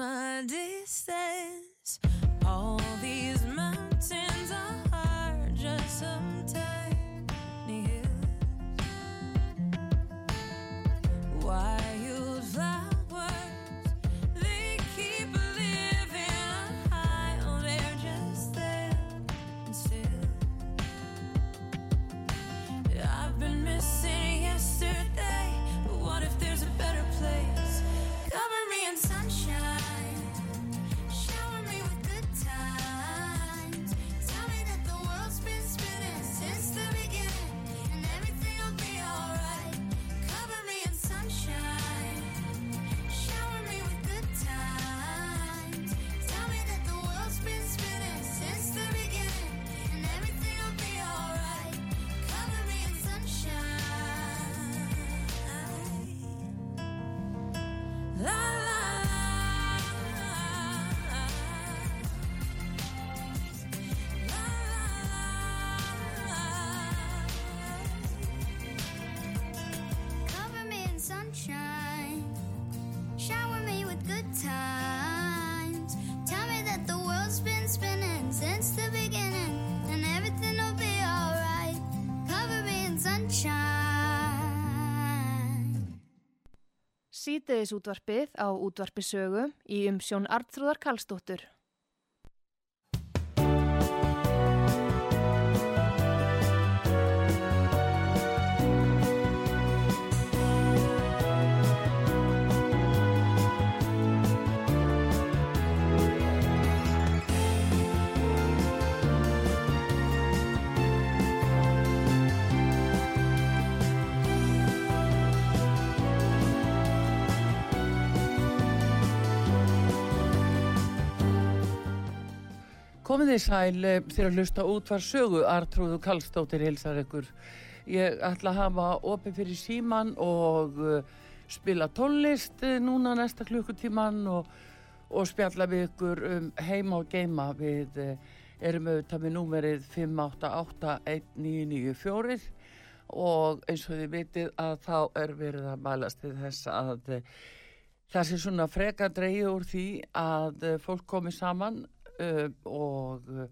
A distance, Sýteðis útvarpið á útvarpisögu í umsjón Artrúðar Kallstóttur. Komið þið sæl eh, þegar hlusta út var sögu Artrúðu Kallstóttir hilsar ykkur. Ég ætla að hafa opið fyrir síman og uh, spila tónlist uh, núna næsta klukkutíman og, og spjalla við ykkur um heima og geima við erum auðvitað með númerið 5881994 og eins og þið vitið að þá er verið að mælast til þess að það sé svona freka dreigi úr því að fólk komi saman uh, og uh,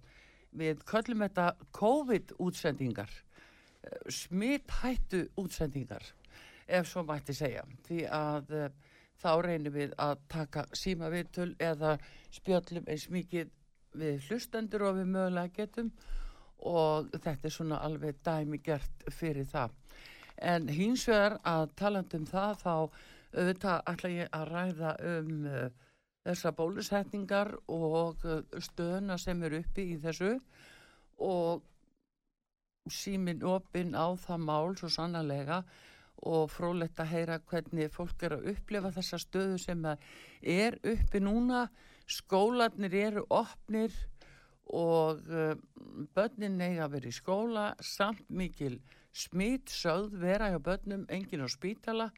við köllum þetta COVID-útsendingar, uh, smithættu útsendingar, ef svo mætti segja. Því að þá reynum við að taka síma viðtöl eða spjöllum eins mikið við hlustendur og við mögulega getum og þetta er svona alveg dæmi gert fyrir það. En hins vegar að talandum það þá auðvitað ætla ég að ræða um uh, þessar bólusetningar og uh, stöðuna sem er uppi í þessu og símin opinn á það mál svo sannarlega og frólætt að heyra hvernig fólk er að upplifa þessa stöðu sem er uppi núna. Skólanir eru opnir og uh, börnin eiga að vera í skóla. Samt mikil smitt sögð vera hjá börnum, engin á spítala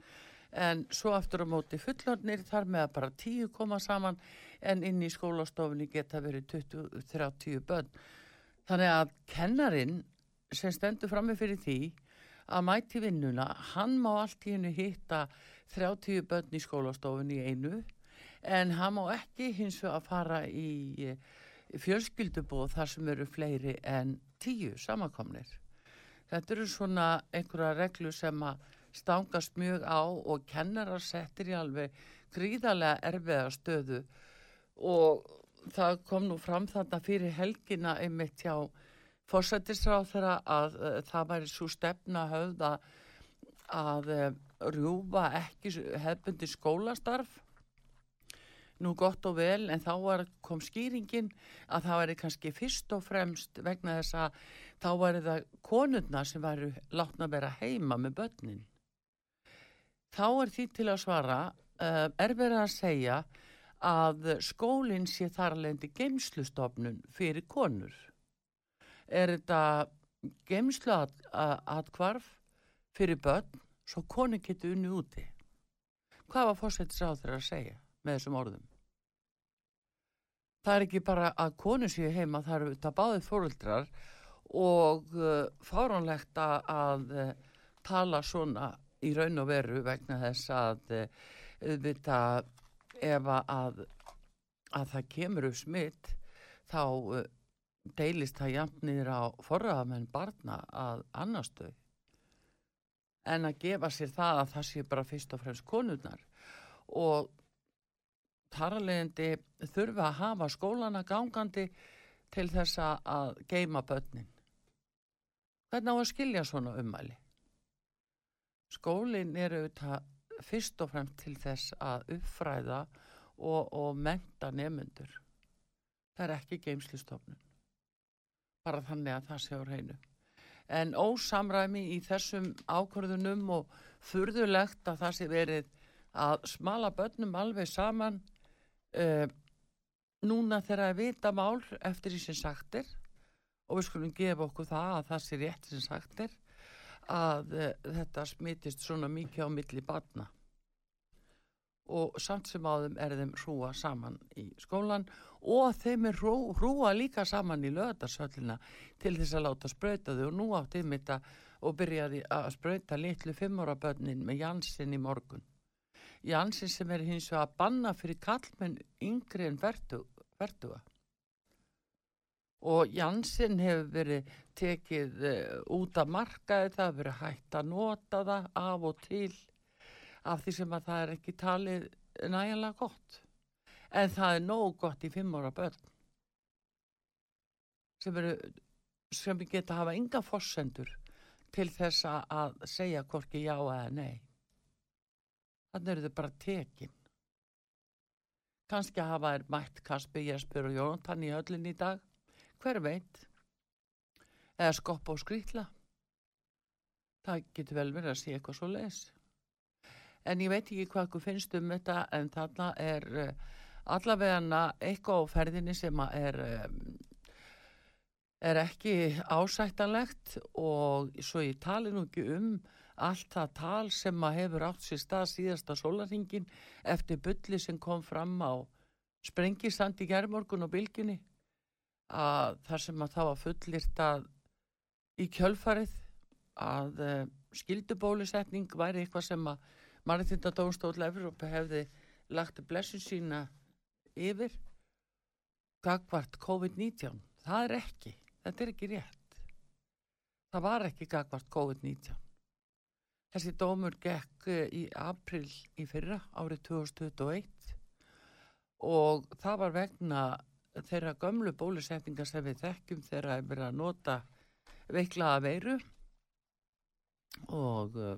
en svo aftur á móti fullornir þar með að bara tíu koma saman en inn í skólastofunni geta verið 20-30 börn þannig að kennarin sem stendur frammi fyrir því að mæti vinnuna, hann má allt í hennu hitta 30 börn í skólastofunni í einu en hann má ekki hins vegar fara í fjölskyldubóð þar sem eru fleiri en tíu samankomnir. Þetta eru svona einhverja reglu sem að stangast mjög á og kennarar settir í alveg gríðarlega erfiða stöðu. Og það kom nú fram þarna fyrir helgina einmitt hjá fórsættisráð þeirra að uh, það væri svo stefna höfða að uh, rjúfa ekki hefbundi skólastarf. Nú gott og vel en þá var, kom skýringin að það væri kannski fyrst og fremst vegna þess að þá væri það konurna sem væri látna að vera heima með börnin þá er því til að svara uh, er verið að segja að skólinn sé þar alveg geimslustofnun fyrir konur. Er þetta geimslu að, að, atkvarf fyrir börn svo konu getur unni úti? Hvað var fórsetis á þeirra að segja með þessum orðum? Það er ekki bara að konu séu heima það eru þetta báðið fóröldrar og uh, fáránlegt að uh, tala svona í raun og veru vegna þess að uh, auðvita ef að, að það kemur upp smitt þá uh, deilist það jafn niður á forraðamenn barna að annarstu en að gefa sér það að það sé bara fyrst og fremst konurnar. Og þar alvegandi þurfa að hafa skólana gangandi til þess að geima börnin. Hvernig á að skilja svona ummæli skólin er auðvitað fyrst og fremst til þess að uppfræða og, og menta nefnundur það er ekki geimslistofnun bara þannig að það sé á reynu en ósamræmi í þessum ákvörðunum og furðulegt að það sé verið að smala börnum alveg saman uh, núna þegar að vita mál eftir því sem sagtir og við skulum gefa okkur það að það sé rétt sem sagtir að uh, þetta smitist svona mikið á milli barna og samt sem áðum er þeim hrúa saman í skólan og þeim er hrú, hrúa líka saman í löðarsöllina til þess að láta sprauta þau og nú átti mitt að og byrjaði að sprauta litlu fimmóra börnin með Jansson í morgun. Jansson sem er hins vegar að banna fyrir kallmenn yngri en verduga. Og Jansson hefur verið tekið uh, út af markaði, það hefur verið hægt að nota það af og til af því sem að það er ekki talið nægilega gott. En það er nóg gott í fimm ára börn sem, eru, sem geta hafa ynga fossendur til þess að segja hvorki já eða nei. Þannig eru þau bara tekin. Kanski hafa þær mætt Kaspi, Jesper og Jónatan í höllin í dag. Hver veit? Eða skoppa og skrýtla. Það getur vel verið að sé eitthvað svo leis. En ég veit ekki hvað þú finnst um þetta en þarna er uh, allavegana eitthvað á ferðinni sem er, um, er ekki ásættanlegt og svo ég tali nú ekki um allt það tal sem að hefur átt sér stað síðasta sólaringin eftir bulli sem kom fram á sprengisand í gerðmorgun og bylginni að þar sem að það var fullirt að í kjölfarið að uh, skildubólusetning væri eitthvað sem að Maritinda Dómstóll Evrópa hefði lagt blessun sína yfir gagvart COVID-19 það er ekki, þetta er ekki rétt. Það var ekki gagvart COVID-19 þessi dómur gekk eh, í april í fyrra árið 2021 og það var vegna þeirra gömlu bólusetningar sem við þekkjum þeirra er verið að nota veiklaða veiru. Og uh,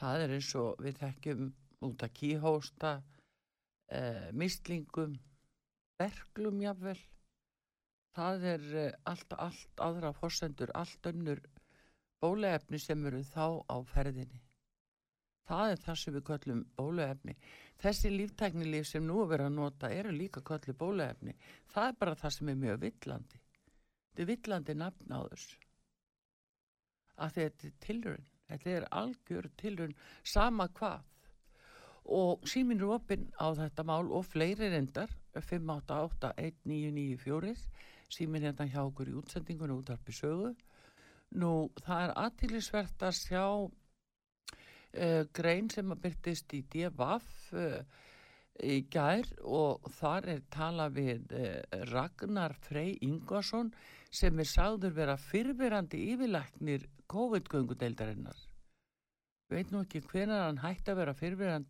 það er eins og við þekkjum út að kíhósta uh, mislingum berglum jafnvel. Það er uh, allt, allt aðra fórsendur, allt önnur bóluefni sem eru þá á ferðinni. Það er það sem við köllum bóluefni þessi líftæknilíf sem nú er verið að nota eru líka köllu bóluefni. Það er bara það sem er mjög villandi. Þetta er villandi nafn á þessu. Að þetta er tilrun þetta er algjör tilrun sama hvað. Og símin opinn á þetta mál og fleiri reyndar 5881994 símin þetta hjá okkur í útsendingunum útarpi sögu. Nú það er aðtilisvert að sjá uh, grein sem að byrtist í DFF uh, í gær og þar er tala við eh, Ragnar Frey Ingvarsson sem er sagður vera fyrfirandi yfirlæknir COVID-göngudeildarinnar. Veit nú ekki hvenar hann hætti að vera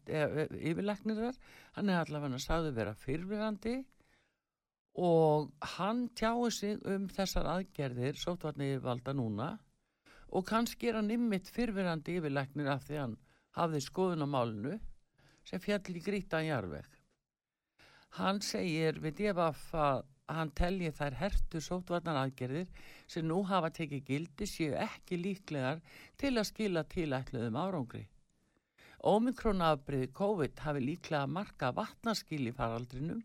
eh, yfirlæknir þar, hann er allavega sagður vera fyrfirandi og hann tjáir sig um þessar aðgerðir sóttvarni valda núna og kannski er hann ymmit fyrfirandi yfirlæknir af því hann hafði skoðun á málinu sem fjall í grítan jarveg. Hann segir við DFF að hann telji þær hertu sóttvarnar aðgerðir sem nú hafa tekið gildi séu ekki líklegar til að skila tilætluðum árangri. Ómikrona-afbriði COVID hafi líklega marka vatnaskil í faraldrinum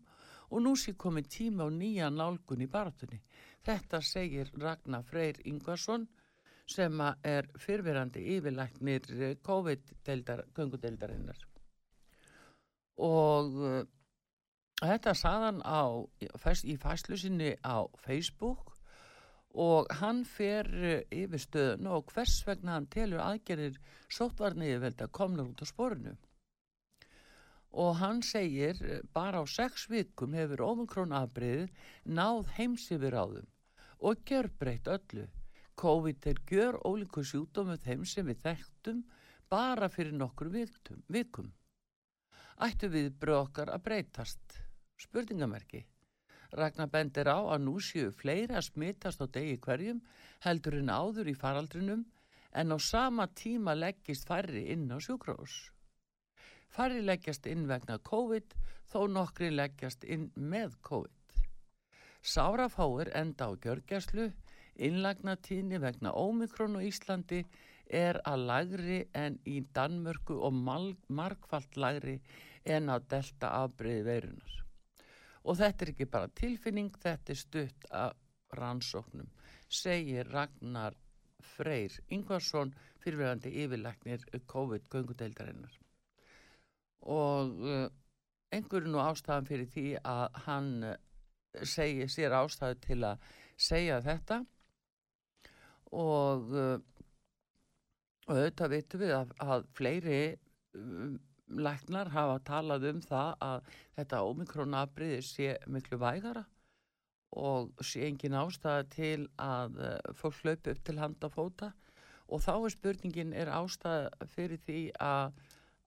og nú sé komið tíma á nýja nálgun í barátunni. Þetta segir Ragnar Freyr Ingvarsson sem er fyrfirandi yfirlæknir eh, COVID-göngudeildarinnar. Og uh, þetta saðan í fæslu sinni á Facebook og hann fer uh, yfir stöðun og hvers vegna hann telur aðgerðir sóttvarni yfirvelda komnar út á sporinu. Og hann segir uh, bara á sex vikum hefur ofunkrón afbreyðið náð heimsifir á þeim og gjör breytt öllu. COVID er gjör ólíku sjúdómu þeim sem við þekktum bara fyrir nokkur vikum. Ættu við bröð okkar að breytast? Spurningamerki. Ragnar bendir á að nú séu fleiri að smitast á degi hverjum heldur en áður í faraldrinum en á sama tíma leggist færri inn á sjúkrós. Færri leggjast inn vegna COVID þó nokkri leggjast inn með COVID. Sárafáir enda á gjörgjæslu Innlagnatíðni vegna ómikrón á Íslandi er að lagri en í Danmörku og margfalt lagri en á delta afbreyði veirunar. Og þetta er ekki bara tilfinning, þetta er stutt af rannsóknum, segir Ragnar Freyr Ingvarsson fyrirverandi yfirleiknir COVID-göngudeildarinnar. Og uh, einhverju nú ástæðan fyrir því að hann uh, segir sér ástæðu til að segja þetta og, og auðvitað veitum við að, að fleiri um, læknar hafa talað um það að þetta omikronabriði sé miklu vægara og sé engin ástæða til að uh, fólk hlaupi upp til handa fóta. Og þá er spurningin er ástæða fyrir því að,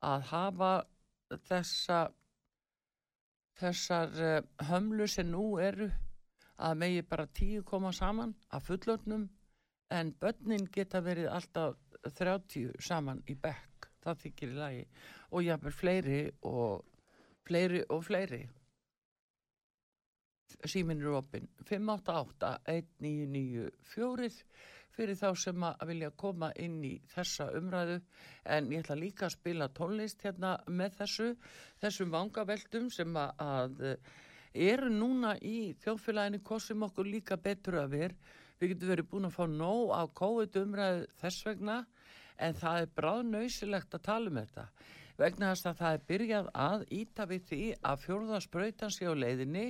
að hafa þessa þessar uh, hömlu sem nú eru að megi bara tíu koma saman að fullotnum en börnin geta verið alltaf 30 saman í bekk. Það þykir í lagi. Og jáfnvel fleiri og fleiri og fleiri. Síminn er opinn. 588-1994 fyrir þá sem að vilja koma inn í þessa umræðu. En ég ætla líka að spila tónlist hérna með þessu þessum vangaveldum sem að, eru núna í þjóðfélaginu kostum okkur líka betur að vera við getum verið búin að fá nóg á COVID umræðu þess vegna en það er bráðnausilegt að tala um þetta. Vegna þess að það er byrjað að íta við því að fjórðaspröytan sé á leiðinni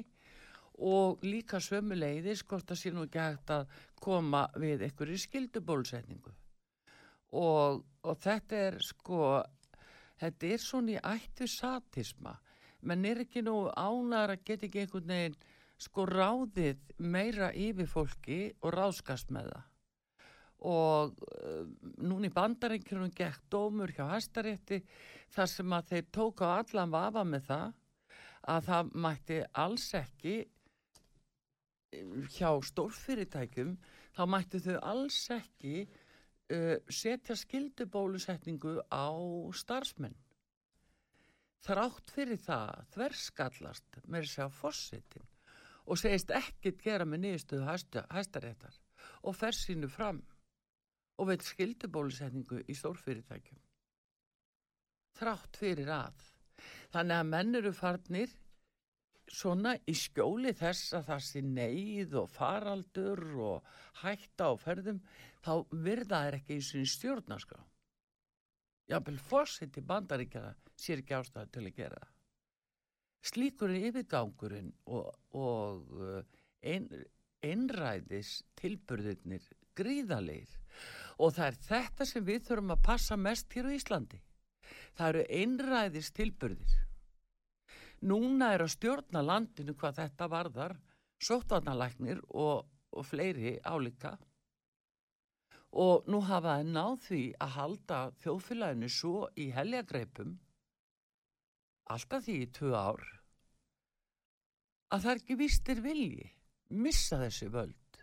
og líka svömmu leiði skort að sé nú ekki hægt að koma við einhverju skildubólsetningu og, og þetta er sko þetta er svona í ættu satisma menn er ekki nú ánar að geta ekki einhvern veginn sko ráðið meira yfir fólki og ráðskast með það. Og uh, núni bandarengjörnum gekk dómur hjá Hæstarétti þar sem að þeir tók á allan vafa með það að það mætti alls ekki hjá stórfyrirtækjum þá mætti þau alls ekki uh, setja skildubólusetningu á starfsmenn. Þrátt fyrir það þverskallast með þess að fósittin og segist ekkit gera með niðurstöðu hæstaréttar og fer sínu fram og veit skildubólusetningu í stórfyrirtækjum. Þrátt fyrir að. Þannig að menn eru farnir svona í skjóli þess að það sé neyð og faraldur og hætta á ferðum, þá virða er ekki eins og stjórnarskrá. Jábel fórsett í bandaríkjara sér ekki ástæðu til að gera það slíkur yfirgangurinn og, og uh, ein, einræðis tilburðirnir gríðalegir og það er þetta sem við þurfum að passa mest hér á Íslandi. Það eru einræðis tilburðir. Núna er að stjórna landinu hvað þetta varðar, sóttvarnalæknir og, og fleiri álíka. Og nú hafa það náð því að halda þjóðfélaginu svo í heljagreipum, alltaf því í tvö ár, að það er ekki vistir vilji, missa þessi völd,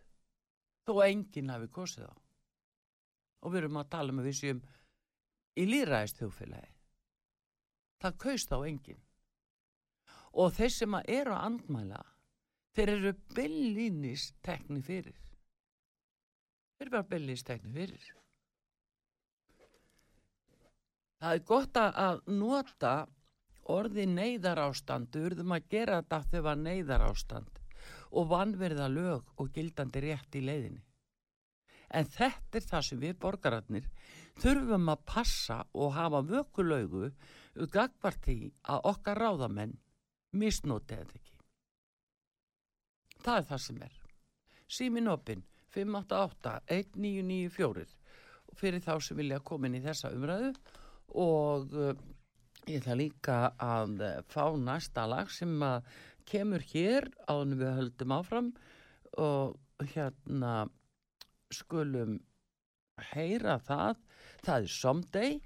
þó að enginn hafi kosið á. Og við erum að tala um að við séum í líðræðist þjóðfélagi. Það kaust á enginn. Og þeir sem að eru að andmæla, þeir eru byllinis tekni fyrir. Þeir eru bara byllinis tekni fyrir. Það er gott að nota orði neyðarástand, við verðum að gera þetta þegar var neyðarástand og vanverða lög og gildandi rétt í leiðinni. En þetta er það sem við borgararnir þurfum að passa og hafa vökulaugu gagvart því að okkar ráðamenn misnoti þetta ekki. Það er það sem er. Símin opinn 588-1994 fyrir þá sem vilja koma inn í þessa umræðu og ég ætla líka að uh, fá næsta lag sem að kemur hér en við höldum áfram og hérna skulum heyra það. Það er Someday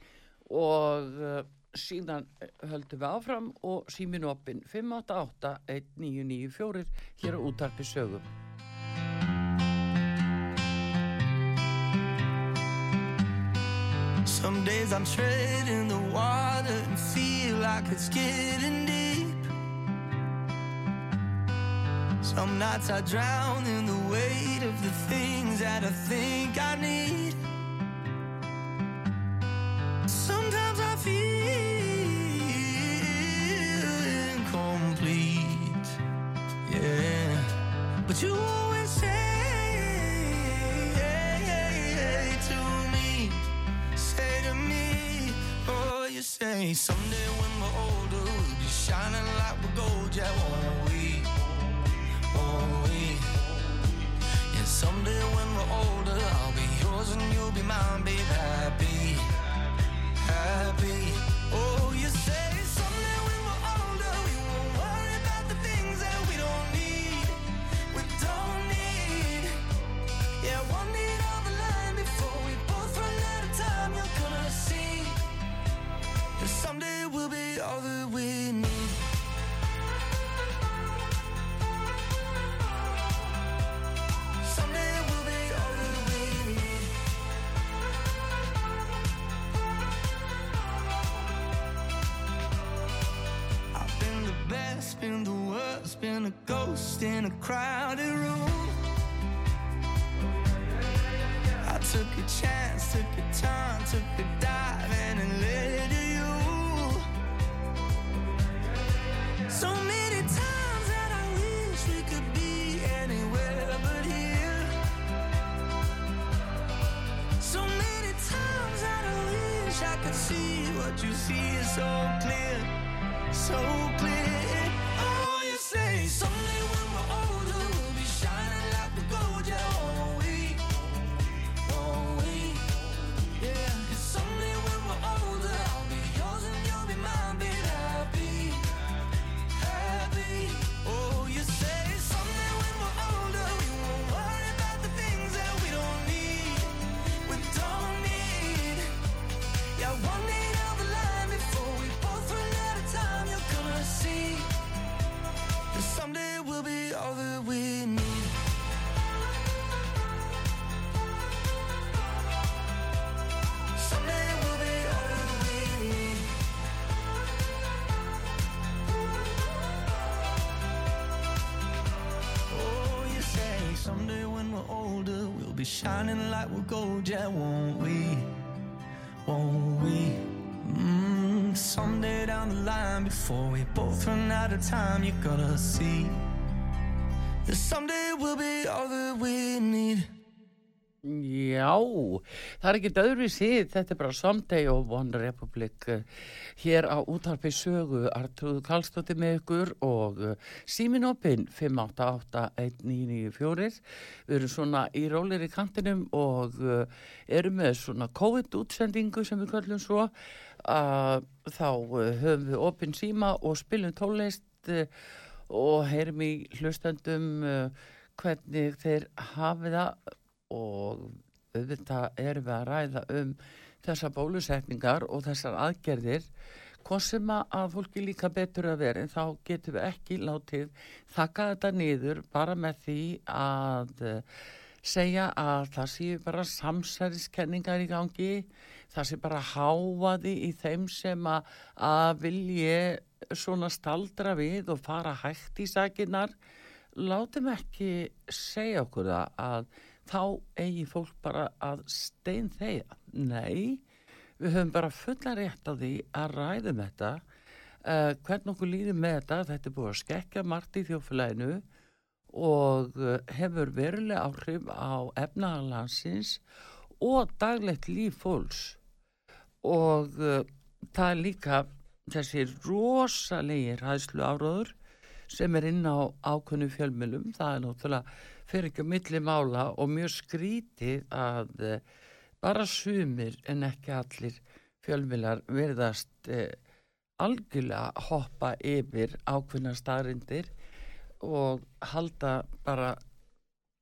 og uh, síðan höldum við áfram og síminu opinn 588-1994 hér á útarpi sögum Some days I'm treading the water and feel like it's getting deep. Some nights I drown in the weight of the things that I think I need. Sometimes I feel incomplete. Yeah. But you say someday when we're older, we'll be shining like we're gold, yeah, won't we? Won't we? Yeah, someday when we're older, I'll be yours and you'll be mine, babe, happy, happy. Oh, been a ghost in a crowded room. I took a chance, took a turn, took a dive, and it led to you. So many times that I wish we could be anywhere but here. So many times that I wish I could see what you see is so clear, so clear. Shining like we're gold, yeah, won't we? Won't we? Mm, someday down the line, before we both run out of time, you're gonna see það er ekki öðru síð, þetta er bara Someday of One Republic. Eh, hér á útarpi sögu Artrúð Karlsdóttir með ykkur og eh, símin opinn 5881994 við erum svona í rólir í kantinum og uh, erum með svona COVID-útsendingu sem við kallum svo. Uh, þá uh, höfum við opinn síma og spilum tónlist uh, og heyrum í hlustendum uh, hvernig þeir hafi það og auðvitað erum við að ræða um þessar bólusetningar og þessar aðgerðir. Hvað sem að- fólki líka betur að vera en þá getum við ekki látið þakka þetta niður bara með því að eh, segja að það séu bara samsæriskenningar í gangi það sé bara háfaði í þeim sem að, að vilji svona staldra við og fara hægt í sakinnar látum ekki segja okkur það að þá eigi fólk bara að stein þeia. Nei, við höfum bara fulla rétt á því að ræðum þetta, uh, hvernig okkur líður með þetta, þetta er búið að skekja margt í þjóflæðinu og uh, hefur verulega áhrif á efnahalansins og daglegt líf fólks og uh, það er líka þessi rosalegir hæðslu áróður sem er inn á ákveðnu fjölmjölum. Það er náttúrulega fyrir ekki á milli mála og mjög skrítið að eh, bara sumir en ekki allir fjölmjölar verðast eh, algjörlega hoppa yfir ákveðna staðrindir og halda bara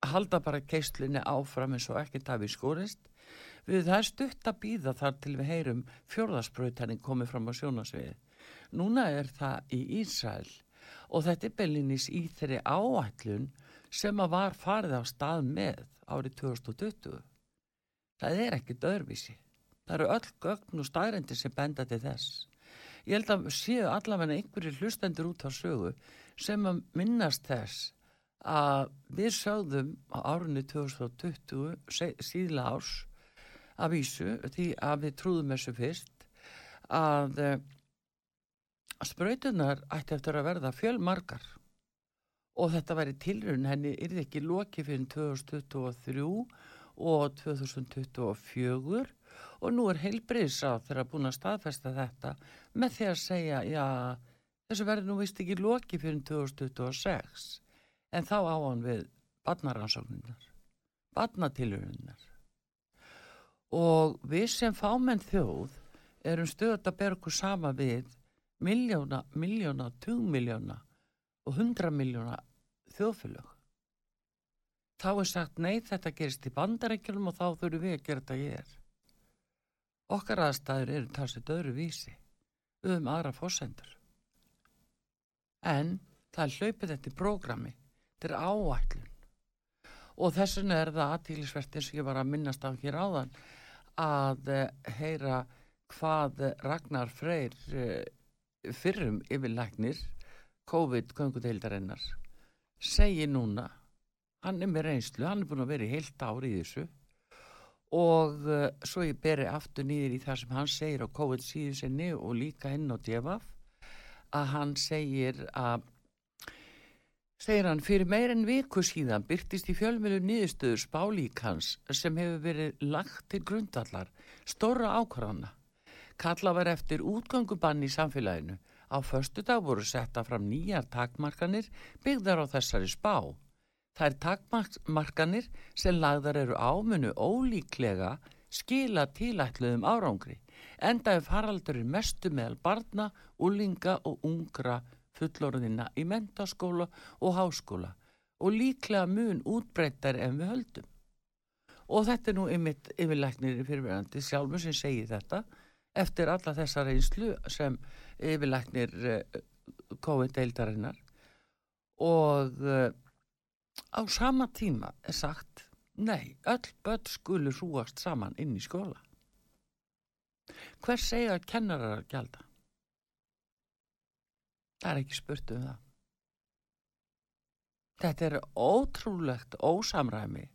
halda bara keislinni áfram eins og ekkert hafi skórist. Við það er stutt að býða þar til við heyrum fjórðasprautaninn komið fram á sjónasviði. Núna er það í Ísrael og þetta er beilinnis í þeirri áætlun sem að var farið á stað með árið 2020. Það er ekki dörfísi. Það eru öll gögn og staðrendir sem benda til þess. Ég held að séu allavega einhverju hlustendur út á sögu sem að minnast þess að við sögðum á árunni 2020 se- síðla árs að vísu því að við trúðum þessu fyrst að eh, sprautunar ætti eftir að verða fjölmargar og þetta væri tilrun henni yrði ekki loki fyrir 2023 og 2024 og nú er heilbriðsráð þeirra búin að staðfesta þetta með því að segja já, þessu verður nú vist ekki loki fyrir 2026 en þá á hann við barnaransókninnar barnatilruninnar og við sem fámenn þjóð erum stöðut að bera okkur sama við miljóna, miljóna, tugmiljóna og hundra miljóna þjóðfélög. Þá er sagt nei þetta gerist í bandarækjulum og þá þurfum við að gera þetta hér. Okkar aðstæður eru talsið öðru vísi. Höfum aðra fórsendur. En það er hlaupið þetta í prógrami. Þetta er áætlun. Og þess vegna er það aðtílisvert eins og ég var að minnast á hér áðan að eh, heyra hvað Ragnar Freyr eh, fyrrum yfirlæknir COVID-göngudeildarinnar segi núna hann er með reynslu, hann er búin að vera í heilt ár í þessu og uh, svo ég beri aftur nýðir í það sem hann segir á COVID síðu sinni og líka inn á DFF að hann segir að segir hann fyrir meir en viku síðan byrtist í fjölmjölu niðurstöður spálíkans sem hefur verið lagt til grundallar stóra ákvarðana Kalla var eftir útgöngubann í samfélaginu. Á förstu dag voru setta fram nýjar takmarkanir byggðar á þessari spá. Þær takmarkanir sem lagðar eru ámunu ólíklega skila tilætluðum árangri. Enda er faraldurinn mestu meðal barna, úlinga og ungra fullorðina í mentaskóla og háskóla og líklega mun útbreyttar en við höldum. Og þetta er nú ymitt yfirlæknir fyrirverandi sjálfur sem segir þetta eftir alla þessa reynslu sem yfirlæknir uh, COVID-deildarinnar og uh, á sama tíma er sagt nei, öll börn skulu hrúast saman inn í skóla. Hvers segja að kennarar að gjalda? Það er ekki spurt um það. Þetta er ótrúlegt ósamræmi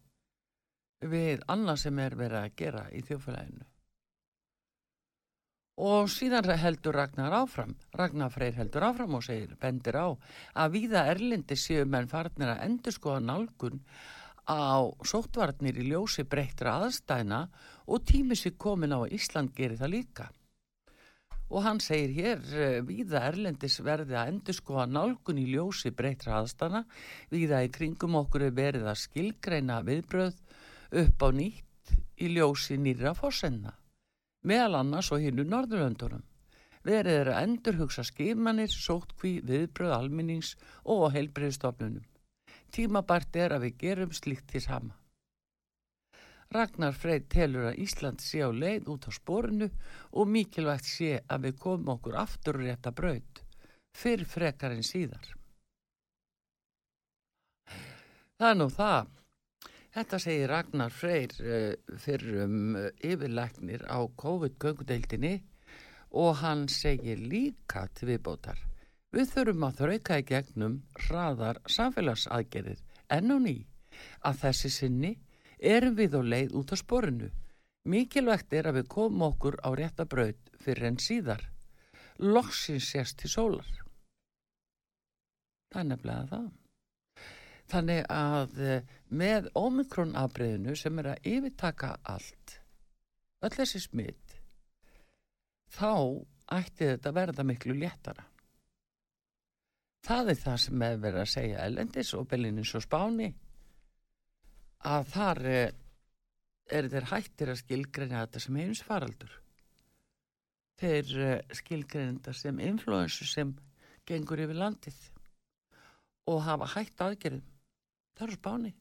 við annað sem er verið að gera í þjófélaginu. Og síðan heldur Ragnar áfram, Ragnar Freyr heldur áfram og segir, bendir á, að víða erlindi séu menn farnir að endur skoða nálgun á sóttvarnir í ljósi breyttra aðstæðna og tími sér komin á að Ísland gerir það líka. Og hann segir hér, eh, víða Erlendis verði að endurskoða nálgun í ljósi breyttra aðstæðna, víða í kringum okkur er verið að skilgreina viðbröð upp á nýtt í ljósi nýra fórsenna, meðal annars og hinnu Norðurlöndunum. Verið er að endurhugsa skimanir, sótkví, viðbröð alminnings og heilbreyðstofnunum. Tímabært er að við gerum slíkt til sama. Ragnar Freyr telur að Ísland sé á leið út á sporinu og mikilvægt sé að við komum okkur aftur rétta braut, fyrr frekar en síðar. Það er nú það. Þetta segir Ragnar Freyr uh, fyrir um uh, yfirlæknir á COVID-göngudeildinni og hann segir líka til viðbótar. Við þurfum að þrauka í gegnum hraðar samfélagsaðgerðir enn og ný að þessi sinni erum við á leið út á sporinu. Mikilvægt er að við komum okkur á rétta braut fyrir en síðar. Loksins sést til sólar. Það er nefnilega það. Þannig að eh, með omikron afbreyðinu sem er að yfirtaka allt, öll þessi smitt, þá ætti þetta að verða miklu léttara. Það er það sem er verið að segja Elendis og Bellinis og Spáni að þar eh, er þeir hættir að skilgreina þetta sem heimsfaraldur. Þeir eh, skilgreina þetta sem influensu sem gengur yfir landið og hafa hætt aðgerðum. Það eru Spáni.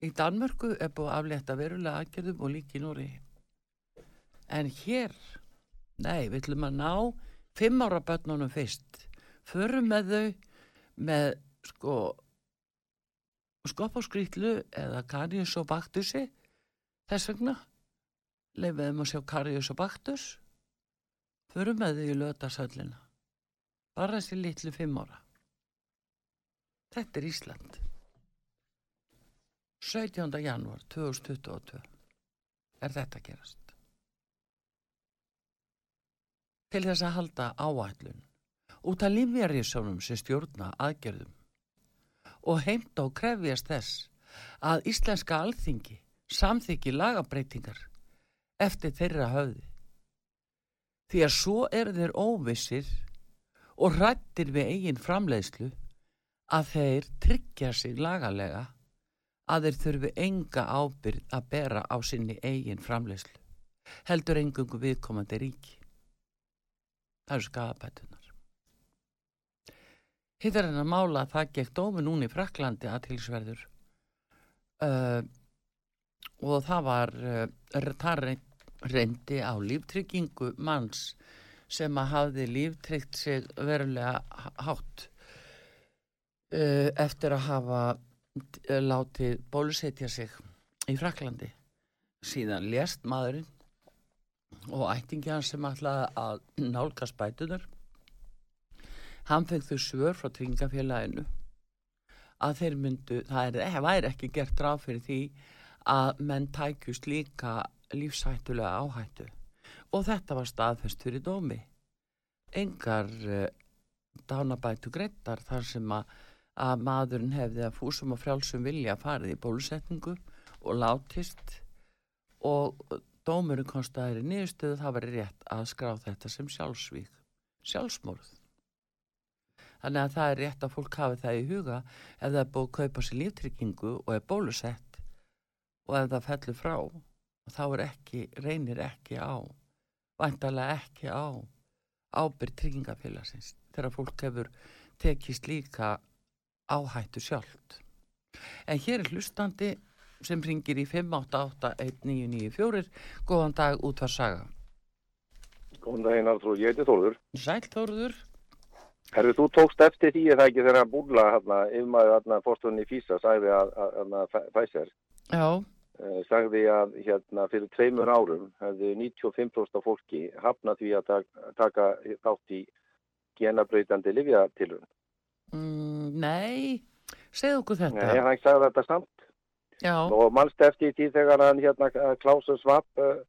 Í Danmörku er búið aflétta verulega aðgerðum og líki Núri. En hér, nei, við ætlum að ná fimm ára börnunum fyrst. Förum með þau með sko skoppáskrýtlu eða karius og baktusi þess vegna leifum að sjá karius og baktus förum með þau í lötasöllina bara þessi litlu fimm ára þetta er Ísland 17. janúar 2022 er þetta gerast til þess að halda áætlun út af lífjarísjónum sem stjórna aðgerðum og heimta og krefjast þess að íslenska alþingi samþykki lagabreitingar eftir þeirra höfði. Því að svo eru þeir óvissir og rættir við eigin framleiðslu að þeir tryggja sig lagalega að þeir þurfi enga ábyrð að bera á sinni eigin framleiðslu. Heldur engungu viðkomandi ríki. Það eru skafabætunar. Hitt er hennar mála að það gekk dómi núna í Fraklandi aðtilsverður uh, og það var uh, það reyndi á líftryggingu manns sem að hafði líftryggt sig verulega hátt eftir að hafa uh, látið bólusetja sig í Fraklandi síðan lést maðurinn og ættingjan sem ætlaði að nálgast bætunar hann fekk þau svör frá tryggingafélaginu að þeir myndu, það er, væri ekki gert ráð fyrir því að menn tækjust líka lífshættulega áhættu. Og þetta var staðfest fyrir dómi. Engar dánabætu greittar þar sem að, að maðurinn hefði að fúsum og frjálsum vilja farið í bólusetningu og látist og dómurinn konstaðir í nýðustöðu það var rétt að skrá þetta sem sjálfsvík sjálfsmorð. Þannig að það er rétt að fólk hafi það í huga ef það er búið að kaupa sér líftryggingu og er bólusett og ef það fellur frá. Þá er ekki, reynir ekki á, væntalega ekki á ábyrð tryggingafélagsins þegar fólk hefur tekist líka áhættu sjálft. En hér er hlustandi sem ringir í 5881994. Góðan dag út var saga. Góðan daginn Arþrú, ég heiti Þórður. Sæl Þórður. Herru, þú tókst eftir því að það ekki þegar að búla hérna, yfirmaður hérna fórstunni Físa sagði að, að Pfizer Já, uh, sagði að hérna fyrir tveimur árum hefði 95% af fólki hafnað því að taka, þátt í genabreytandi livjatilun. Mm, nei, segð okkur þetta. Nei, hann sagði þetta samt Já, og mannst eftir því þegar hann hérna Klausur Svapp uh,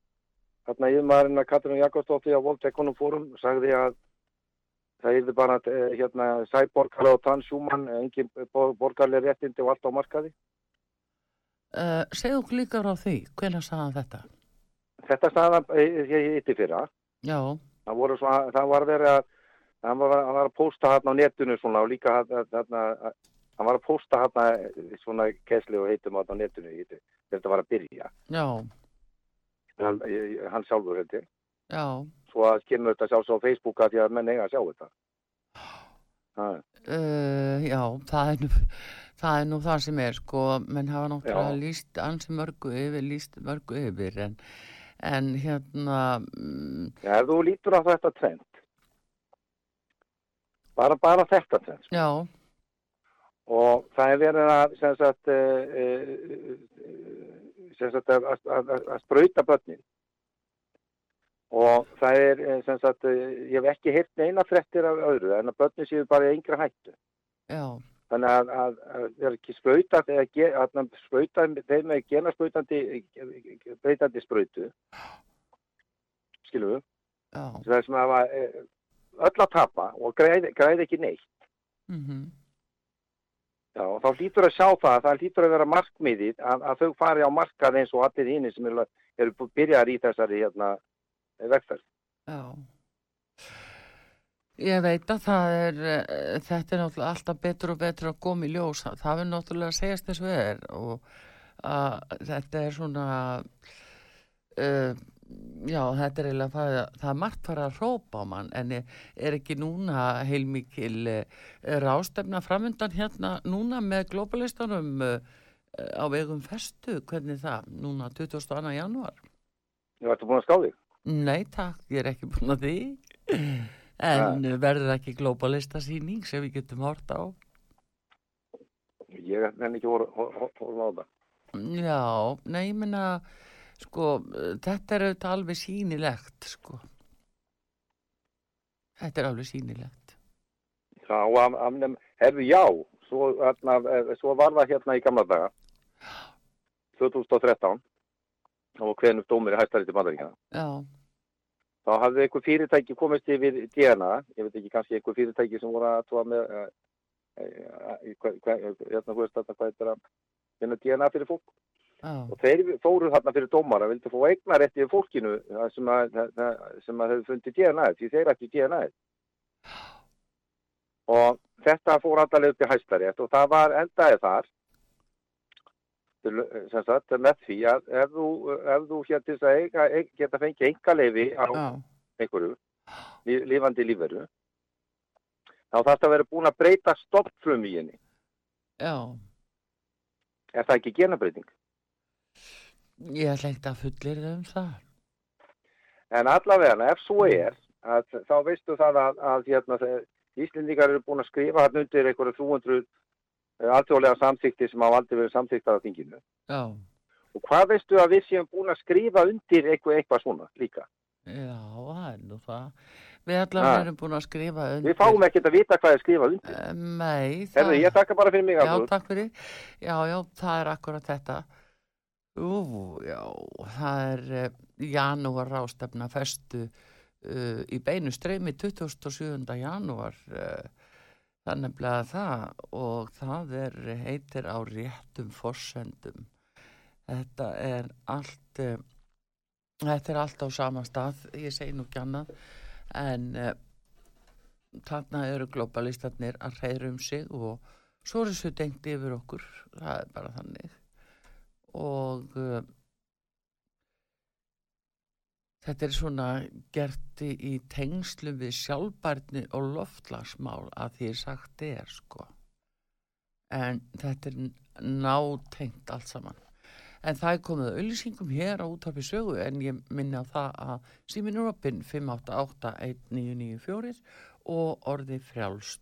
hérna yfirmaðurinn að Katrin Jakobsdóttir á Voltekonum fórum sagði að það er bara eh, hérna sæborgarlega og transhjúman, engin bo- borgarleg réttindi og allt á markaði. Uh, segðu okkur líka frá því, hvenær sagði hann þetta? Þetta staðan ég hitti fyrra. Já, Það, voru svona, það var verið að hann var, hann var að pósta hérna á netinu svona og líka hérna hann var að pósta hérna svona kessli og heitum hérna á netinu hitti. Þetta var að byrja. Hann, ég- hann sjálfur já. Svo að kemur þetta sjálfs á Facebooka því að menn eiga að sjá þetta. Uh, já, það er, nú, það er nú það sem er sko, menn hafa náttúrulega líst ansi mörgu yfir, líst mörgu yfir en, en hérna mm, Já, ef þú lítur á þetta trend, bara, bara þetta sko. já, og það er verið að, sem sagt, uh, uh, sem sagt, að, að, að, sprauta börnin. Og það er, eh, sem sagt, ég hef ekki heyrt neina frettir af öðru, en að börnin séu bara í yngra hættu. já, Þannig að, að, að það er ekki sprauta, eða sprauta þeim með genasprautandi, breytandi sprautu, skilum við, það sem að eh, öll að tapa og græði, græði ekki neitt. mhm, Já, og þá hlýtur að sjá það, það hlýtur að vera markmiðið að, að þau fari á markað eins og allir hinn sem eru, eru byrjaðar í þessari hérna, vegferð. já. Ég veit að það er, uh, þetta er náttúrulega alltaf betur og betur að koma í ljós. Það er náttúrulega að segjast þessu er og að þetta er svona, uh, já, þetta er eiginlega það, það er margt fara að hrópa á mann en er, ekki núna heilmikil uh, rástefna framundan hérna núna með globalistanum uh, á vegum festu, hvernig það, núna 22. janúar? Þú ertu búin að ská þig? Nei takk, ég er ekki búin að því en verður ekki globalista síning sem við getum hort á Ég er ekki voru á það. Já, nei, ég minna sko, eh, þetta er auðvitað alveg sýnilegt sko. Þetta er alveg sýnilegt. Já, af, af, hefðu já, svo, hérna, eh, svo var það hérna í gamla daga, 2013, og hvernig dómur í hæstaríti bandaríkjana. Já, Þá hafði einhver fyrirtæki komist yfir DNA, ég veit ekki kannski einhver fyrirtæki sem voru að tóa með, hva, hva, hérna, þú veist þetta, hvað þetta er að finna DNA fyrir fólk. Já, Og þeir fóru þarna fyrir dómara, vildi fá eignar eftir fólkinu sem að, sem að hefur fundið DNA, því þeir ætti DNA. Og þetta fór upp í hæstarétt og það var endaði þar, til- sem sagt, með því að ef þú, ef þú hér til þess að eiga, geta fengið enga leifi á já, einhverju, lí- lifandi lífveru, þá þarf það að vera búin að breyta stoppflum í henni. já Er það ekki genabreiting? Ég ætla ekkert að fullir um það En allavega, ef svo er, að, þá veistu það að, að hérna, Íslendingar eru búin að skrifa hann undir einhverju 300 alþjóðlega samþykti sem hafa aldrei verið samþyktar á þinginu. Já, Og hvað veistu að við séum búin að skrifa undir eitthvað, eitthvað svona líka? já, það er nú það Við allar Ha. erum búin að skrifa undir Við fáum ekkert að vita hvað er skrifað undir. Eh, Nei, Herðu, ég þakka bara fyrir mig Já, að takk fyrir. Já, já, það er akkurat þetta. Ú, já, það er uh, janúar rástefna festu uh, í beinu streymi 27. janúar uh, það er nefnilega það og það er heitir á réttum forsendum. Þetta er allt uh, þetta er allt á sama stað, ég segi nú ekki annað en þarna eru globalistarnir að reyra um sig og svo er þessu dengt yfir okkur það er bara þannig og uh, þetta er svona gert í, tengslu við sjálfbærni og loftlagsmál að því sagt er sko. En þetta er nátengt allt saman. En það er komið auðlýsingum hér á útarpi sögu en ég minni á það að síminn er opinn 5881994 og orði frjálst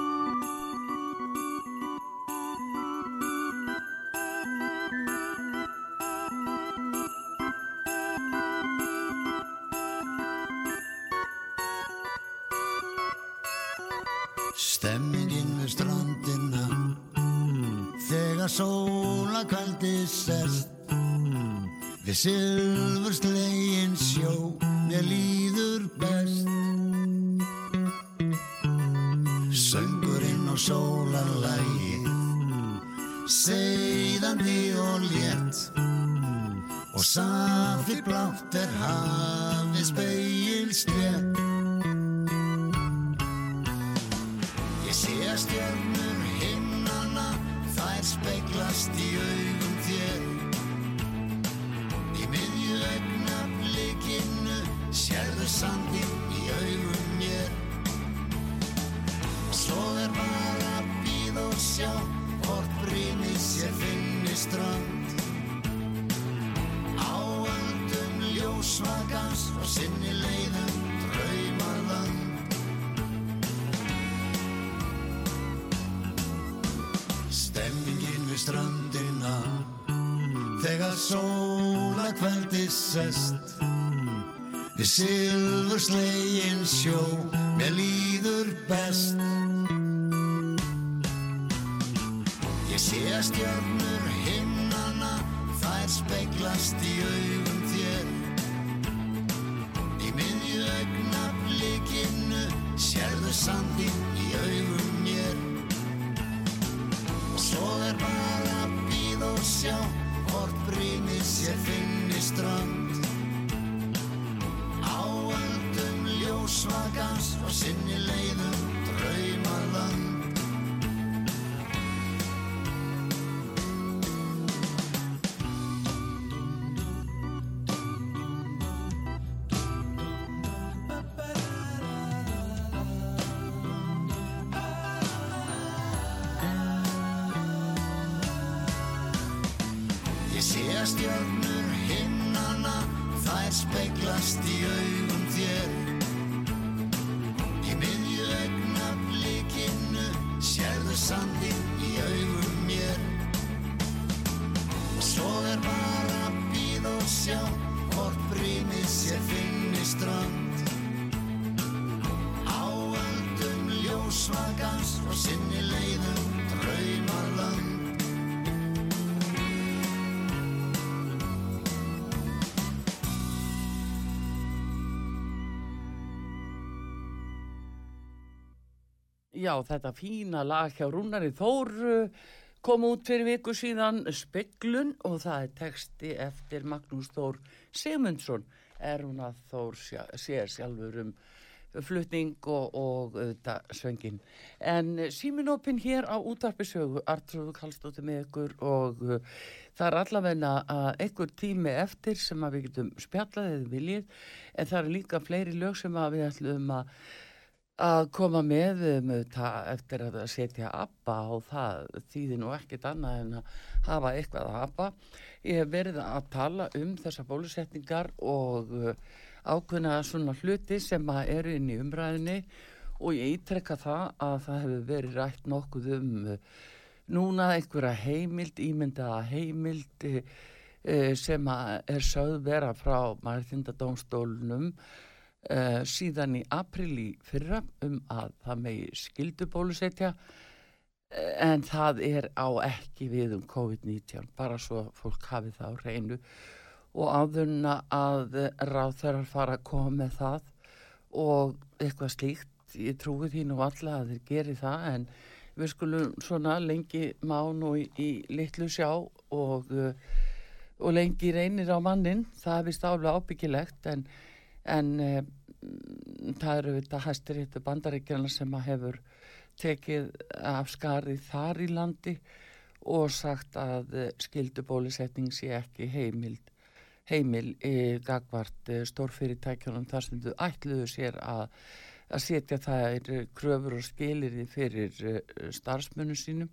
Kvöldi sest Við silfur slegin sjó Mér líður best. Söngurinn og sólarlægið Seiðandi og létt. Og safi blátt er hafið sjó Mér líður best. Ég sé að stjörnur himnana Þær speiklast í augum þér. Í miðju augnablikinu Sérðu sandinn í augum mér. Og svo er bara að býða og sjá Hvort brýnið sér finni strönd ljósvagans Og sinni leiðum draumaland Ég sé að stjörnur Já, þetta fína lag hjá Rúnari Þór uh, kom út fyrir viku síðan Speglun og það er texti eftir Magnús Þór Sigmundsson er hún að Þór sér sjálfur um flutning og, og þetta svöngin. En síminópin hér á útarpisögu, Artrúðu Kallstóttir með ykkur og uh, það er allavegna að einhver tími eftir sem að við getum spjallað eða viljið en það er líka fleiri lög sem að við ætlum að að koma með um, eftir að setja ABBA og það þýðir nú ekkit annað en að hafa eitthvað að ABBA. Ég hef verið að tala um þessar bólusetningar og uh, ákveðna svona hluti sem að eru inn í umræðinni og ég ítrekka það að það hefur verið rætt nokkuð um uh, núna einhverja heimild, ímyndaða heimild uh, sem að er sögð vera frá mærþindadómstólunum uh, síðan í april í fyrra um að það megi skildu bólusetja eh, en það er á ekki við um COVID-19 bara svo fólk hafi það á reynu og áðurna að ráð þeirra fara að koma með það og eitthvað slíkt ég trúi því nú alla að þeir geri það en við skulum svona lengi má nú í, í litlu sjá og, uh, og lengi reynir á mannin það er vist álega ábyggilegt en, en uh, það eru þetta hæstir hittu bandaríkjana sem að hefur tekið af skarið þar í landi og sagt að uh, skildubólusetning sé ekki heimild heimil í gagvart uh, stórfyrirtækjunum þar sem þau ætluðu sér að að setja þær kröfur og skilirði fyrir uh, starfsmunum sínum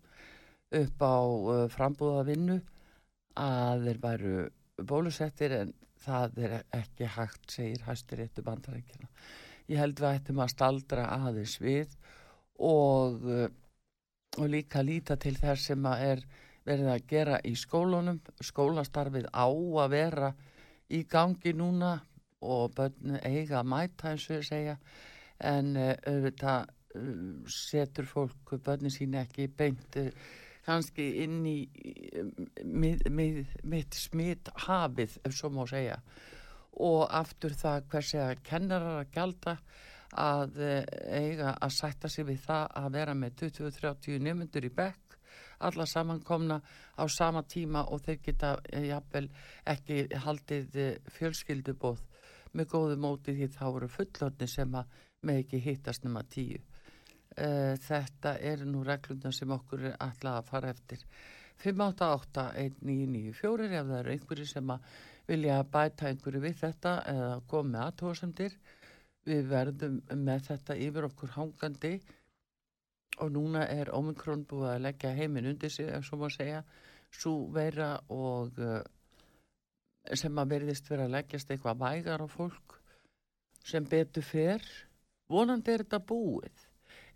upp á uh, frambúða vinnu að þeir væru bólusettir en það er ekki hægt, segir hæstur réttu bandarækjana. Ég held við ættum að staldra aðeins við og, uh, og líka líta til þess sem er verið að gera í skólunum. Skólastarfið á að vera í gangi núna og börn eiga að mæta eins og segja en uh, auðvitað uh, setur fólk börnin sín ekki beint uh, kannski inn í mið, mið, mitt smitt hafið ef svo má segja og aftur það hversi að kennarar að gjalda að eh, eiga að sætta sig við það að vera með 20-30 nefnundur í bekk alla samankomna á sama tíma og þeir geta eh, jafnvel ekki haldið eh, fjölskyldubóð með góðu móti því þá eru fullorni sem að með ekki hittast nema tíu. Uh, þetta er nú reglundar sem okkur er alltaf að fara eftir. 588-1994 ef það eru einhverju sem að vilja bæta einhverju við þetta eða koma með aðtóðsendir. Við verðum með þetta yfir okkur hangandi og núna er Omikron búið að leggja heiminn undir sig, ef svo má segja, svo vera og uh, sem að verðist vera að leggjast eitthvað vægar á fólk sem betur fer. Vonandi er þetta búið,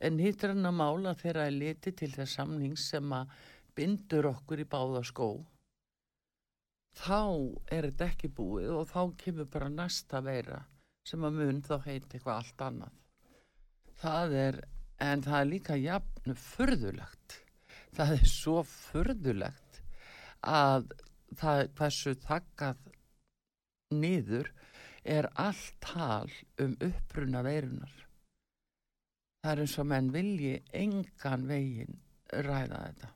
en hitt er hann að mála þegar að liti til þess samnings sem að bindur okkur í báða skó. Þá er þetta ekki búið og þá kemur bara næsta veira sem að mun þá heiti eitthvað allt annað. Það er, en það er líka jafn furðulegt. Það er svo furðulegt að það hversu þakkað niður er allt tal um uppruna veirunar. Það er eins og menn vilji engan veginn ræða þetta.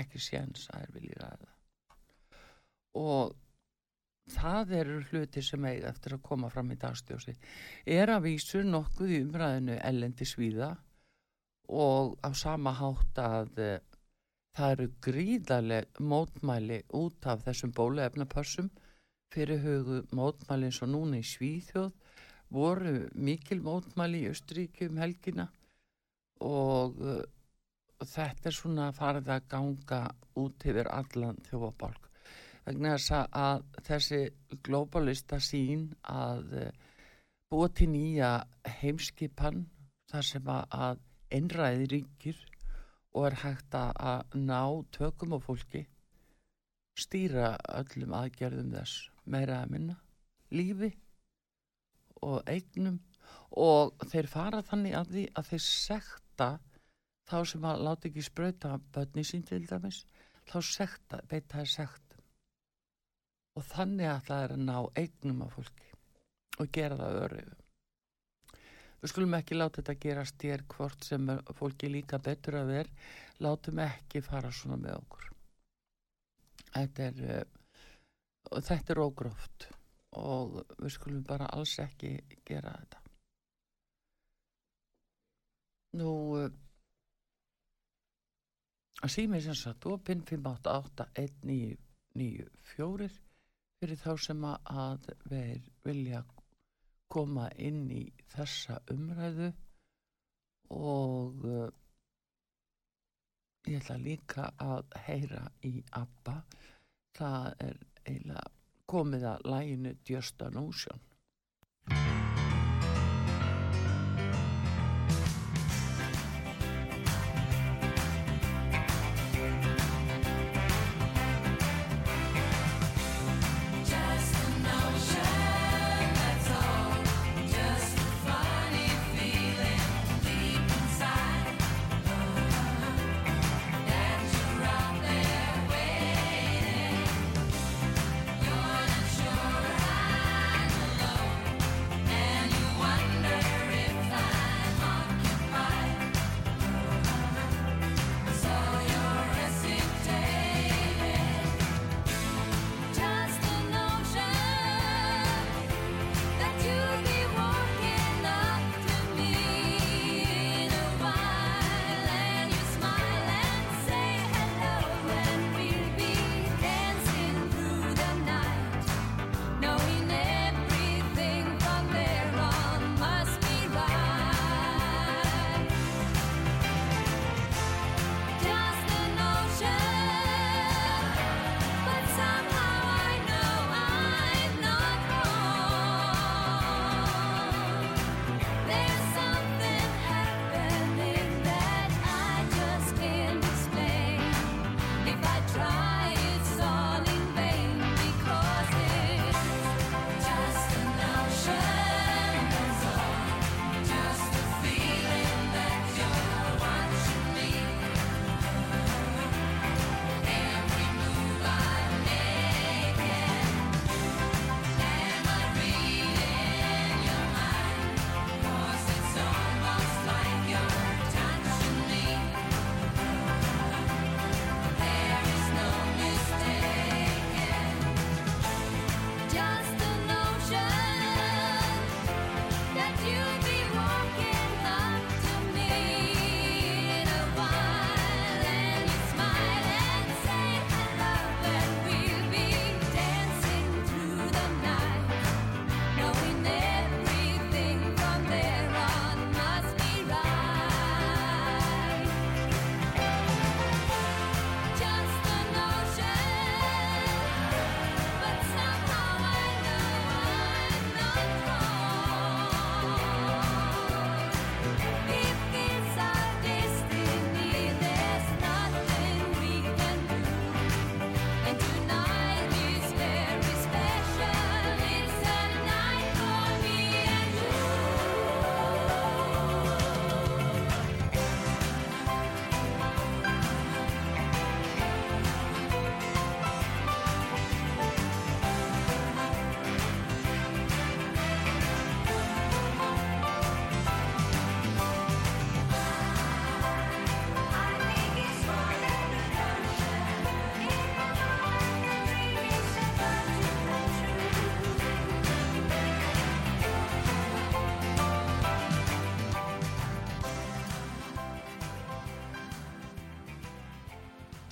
Ekki séns að þeir vilji ræða. Og það eru hluti sem eiga eftir að koma fram í dagstjósi. Er að vísu nokkuð í umræðinu ellendi svíða og á sama hátt að eh, það eru gríðarleg mótmæli út af þessum bóluefnapössum fyrir hugu mótmæli eins og núna í Svíþjóð voru mikil mótmæli í Östuríki um helgina og uh, þetta er svona farið að ganga út yfir allan þjófabálk. Vegna þess að þessi globalista sín að uh, búa til nýja heimskipan þar sem að, einræði ríkir og er hægt að, ná tökum á fólki stýra öllum aðgerðum þess meira að minna lífi og eignum og þeir fara þannig að því að þeir sekta þá sem að láta ekki sprauta börni sín til dæmis þá sekta, beita þeir sekt og þannig að það er að ná eignum af fólki og gera það öryðu við skulum ekki láta þetta gerast þér hvort sem er fólki líka betur að ver látum ekki fara svona með okkur. Þetta er og þetta er ógróft og við skulum bara alls ekki gera þetta. Nú að sími sem sagt opinn 5881994 fyrir þá sem að, við vilja koma inn í þessa umræðu. Og uh, ég ætla líka að heyra í ABBA. Það er eiginlega komið að læginu Just an Ocean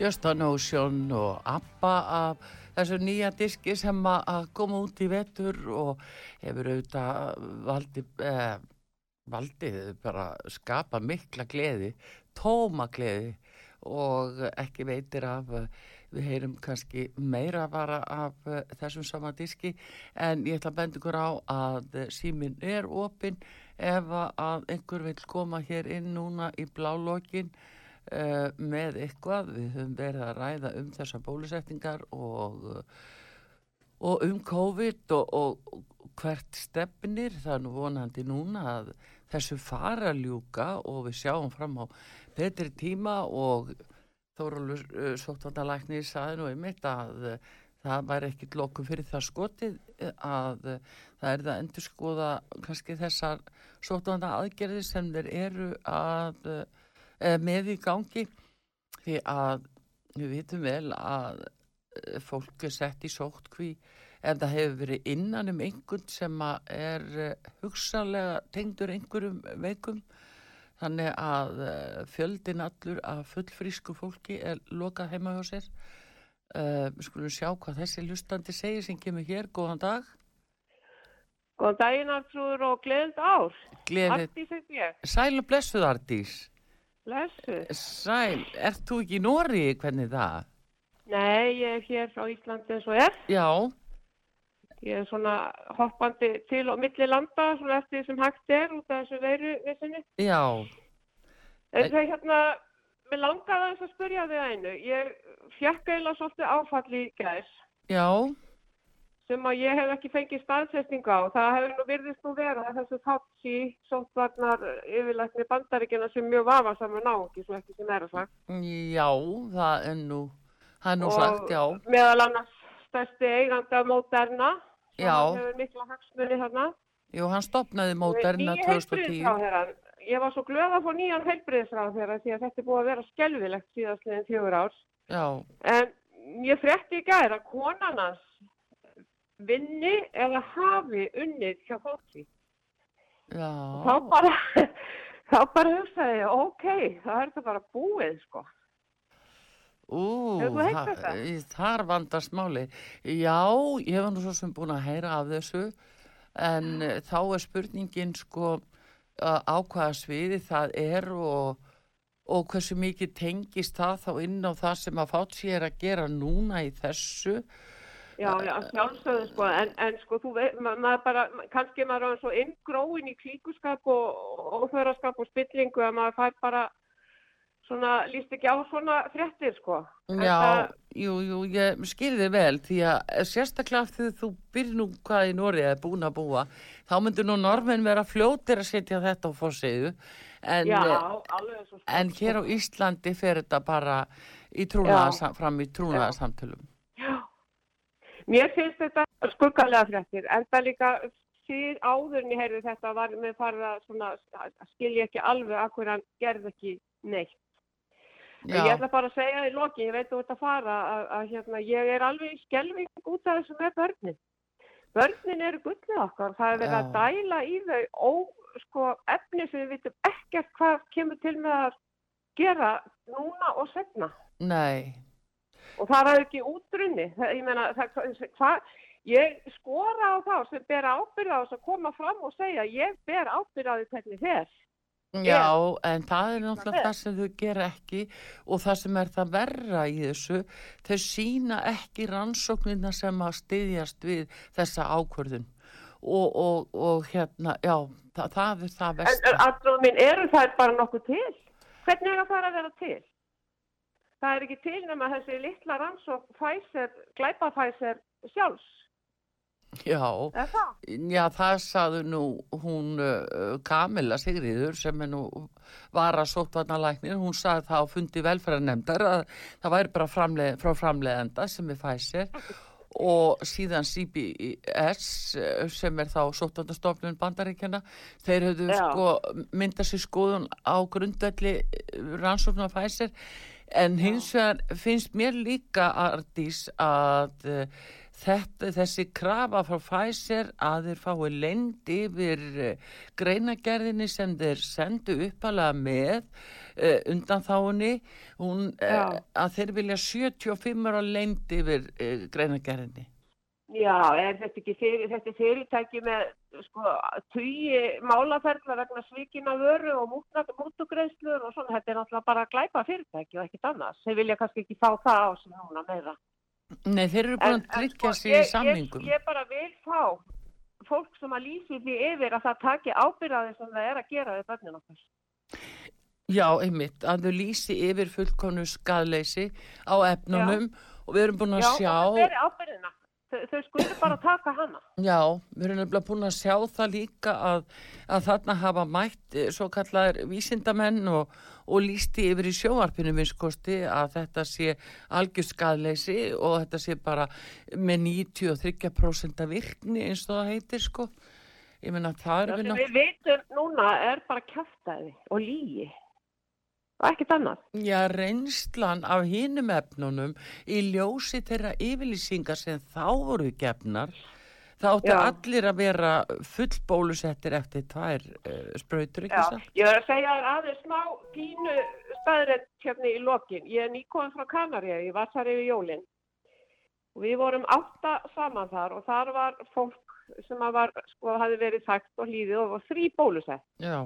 Just a Notion og ABBA af þessu nýja diski sem að að koma út í vetur og hefur auðvitað valdi, eh, valdið bara skapa mikla gleði, tóma gleði og ekki veitir af, við heyrum kannski meira bara af eh, þessum sama diski. En ég ætla að benda ykkur á að síminn er opinn ef að einhver vil koma hér inn núna í blálókin með eitthvað. Við höfum verið að ræða um þessar bólusetningar og, og um COVID og, og, hvert stefnir. Nú vonandi núna að þessu fara ljúka og við sjáum fram á betri tíma og Þórólur uh, Sóttandalæknir saði nú einmitt að uh, það væri ekkit lokum fyrir það skotið að það er það endur skoða kannski þessar sótvanda aðgerði sem þeir eru að með í gangi því að við vitum vel að uh, fólk er sett í sótkví ef það hefur verið innan um einhvern sem að er uh, hugsanlega tengdur einhverjum veikum. Þannig að fjöldin allur af fullfrísku fólki er lokað heima hjá sér. Við skulum sjá hvað þessi lustandi segir sem kemur hér, góðan dag. Góðan daginn Artrúður og gleðind ár. Artís ég. sæl og blessuð Ardís Blessu. Sæl, ert þú ekki í Nóri, hvernig það? Nei, ég er hér frá Íslandi eins og er. Já, Ég er svona hoppandi til og milli landa, svona eftir því sem hægt er út af þessu veiru vissinni. já, En það er hérna, mér langaði aðeins að spyrja þig að einu. Ég fjekk eiginlega svolítið áfall í gæs já, sem að ég hef ekki fengið staðsesting á. Það hefur nú virðist nú vera þessu Fauci, sóttvarnar yfirlækni bandaríkina sem mjög vafa saman náungi, svo ekki sem er að sagt. já, það er nú, það er nú sagt, já, meðal annars stærsti eiganda Moderna sem hefur mikla hagsmunni þarna jú, hann stopnaði móterna Nýi 2010, heilbrigðisráðherrann. ég var svo glöð að fá nýjan heilbriðisráð þeirra því að þetta er búið að vera skelvilegt síðastliðin fjögur ár já, en ég frétti í gær að konan hans vinni eða hafi unnið hjá fólki. Já, þá bara þá bara hugsaði ég, ok, það er þetta bara búið sko. Ú, í- þar vandast máli, já, ég var nú svo sem búin að heyra af þessu, en eh, þá er spurningin sko á hvaða sviði það er og, og hversu mikið tengist það þá inn á það sem að fátt sér að gera núna í þessu, Já, já, sjálfsögðu sko, en, en sko, þú veit, ma maður bara, kannski maður er svo inngróin í klíkuskap og óþverraskap og spillingu að maður fær bara svona, líst ekki á svona fréttir sko. En Já, það- jú, jú, ég skilði vel því að sérstaklega þegar þú byrð nú hvað í Nóri er búin að búa þá myndur nú normenn vera fljótir að setja þetta á fórseiðu en, Já, eh, alveg svo sko. en hér á Íslandi fer þetta bara í trúnaða, fram í trúnaðarsamtölum. Já. Mér finnst þetta skuggalega fréttir, en það líka síð áður en ég heyrði þetta var með farið að svona, að skilja ekki alveg að hver hann gerði ekki neitt. En Ég Já, ætla bara að segja í lokin, ég veit þú ert að fara, að, að hérna, ég er alveg í skelving út af þessu með börnin. Börnin eru gullið okkar, það er verið að Já. dæla í þau ó, sko, efni sem við vitum ekkert hvað kemur til með að gera núna og setna. nei, Og það er ekki útrunni, ég meina, hvað, ég skora á þá sem ber ábyrð á þess að koma fram og segja, ég ber ábyrð á því hvernig þér. já, en það er náttúrulega það sem þau gera ekki og það sem er það verra í þessu, þau sína ekki rannsóknina sem að styðjast við þessa ákvörðun og, og, og hérna, já, það, það er það En, versta. en aðdróðum mín, eru það bara nokkuð til? Hvernig er það að vera til? Það er ekki til nema þessi litla rannsók Pfizer, glæpa Pfizer sjálfs. Já, það? já, það saðu nú hún uh, Kamila Sigriður sem er nú var að sóttvarnalæknir, hún saði það á fundi velferðarnemdar að það væri bara framleð, frá framleiðenda sem er Pfizer og síðan CBS eh, sem er þá sóttvarnastofnun bandaríkjana, þeir höfðu sko myndað sér skoðun á grundvelli rannsóknar Pfizer en hins vegar finnst mér líka Ardís að uh, þetta, þessi krafa frá Pfizer að þeir fái lend yfir uh, greinagerðinni sem þeir sendu uppalega með uh, undan hún, uh, Já. að þeir vilja 75 ára lend yfir greinagerðinni. Já, er þetta ekki fyrir, þetta er fyrirtæki með sko, tugi málaferðla vegna svíkina vöru og mútugreðslur og svona, þetta er náttúrulega bara að glæpa fyrirtæki og ekkit annars. Þeir vilja kannski ekki fá það á sig núna meira. Nei, þeir eru búin að tryggja sig í samningum. sko, Ég, ég bara vil fá fólk sem að lýsi því yfir að það taki ábyrðaði sem það er að gera við börnin okkar. Já, einmitt, að þau lýsi yfir fullkonu skadleysi á efnunum og við erum búin að Já, sjá... það beri ábyrðina. Þau, skulle bara taka hana. Já, við erum nefnilega búin að sjá það líka að, að þarna hafa mætt eh, svo kallar vísindamenn og, og lísti yfir í sjóvarpinu vinskosti að þetta sé algjör skadleysi og þetta sé bara með 93% virkni eins og það heitir sko. Ég meina það Það er við sem náttúrulega... við vitum núna er bara kæftæði og lígi. Og ekkert annað. Já, reynslan af hinum efnunum í ljósi þeirra yfirlýsingar sem þá voru gefnar, þá áttu Já. allir að vera full bólusettir eftir tvær uh, sprautur, ekki Já, satt? ég verður að segja aðeins smá pínu staðrætt hérna í lokin. Ég er nýkoðan frá Kanaríu, ég var þar yfir jólinn. Og við vorum átta saman þar og þar var fólk sem var, sko, hafi verið þekkt og hlýðið og var þrý bólusett. Já,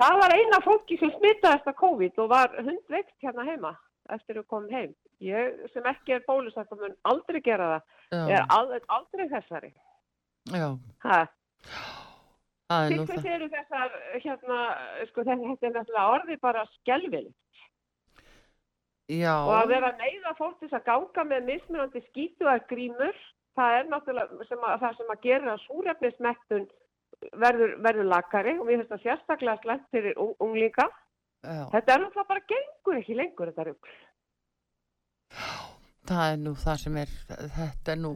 Það var eina fólki sem smittaðist af COVID og var hundveikt hérna heima eftir að koma heim. Ég sem ekki er bólusett og mun aldrei gera það, já, er aldrei, aldrei þessari. já, hvers það. eru þessar, hérna, sko, þetta er náttúrulega orðið bara skelvileg. Já, Og að vera að neyða fólk til þess að ganga með mismunandi skítuðar grímur, það er náttúrulega sem að, það sem að gera að súrefnismettun verður, verður lakari og við það sérstaklega slæmt fyrir ung, unglinga. já, Þetta er náttúrulega bara gengur ekki lengur þetta rugl. það er nú það sem er, þetta er nú,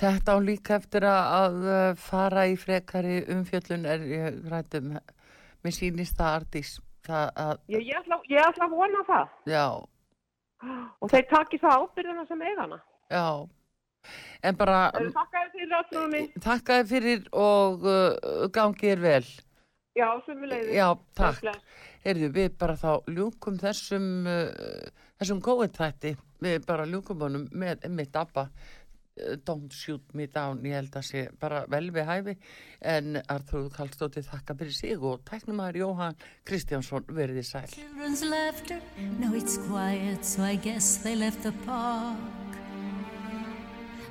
þetta á líka eftir að, að uh, fara í frekari umfjöllun er ég rættum, mér sýnist það að, Ég, ég, ætla, ég ætla að vona það já, og þeir taki það ábyrðina sem eigana. já, en bara, Um, Þakka þér fyrir minn. Takk að fyrir og uh, gangið er vel. Já, sumulegði. Já, takk. Heyrðu, við bara þá ljúkum þessum, uh, þessum COVID-þætti. Við bara ljúkum honum með mitt abba. uh, Don't shoot me down, ég held að sé bara vel við hæfi. En Arþróð Kallstóttir þakka fyrir sig og tæknumæður Jóhann Kristjánsson verið í sæl.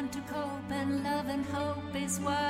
Learn to cope, and love and hope is why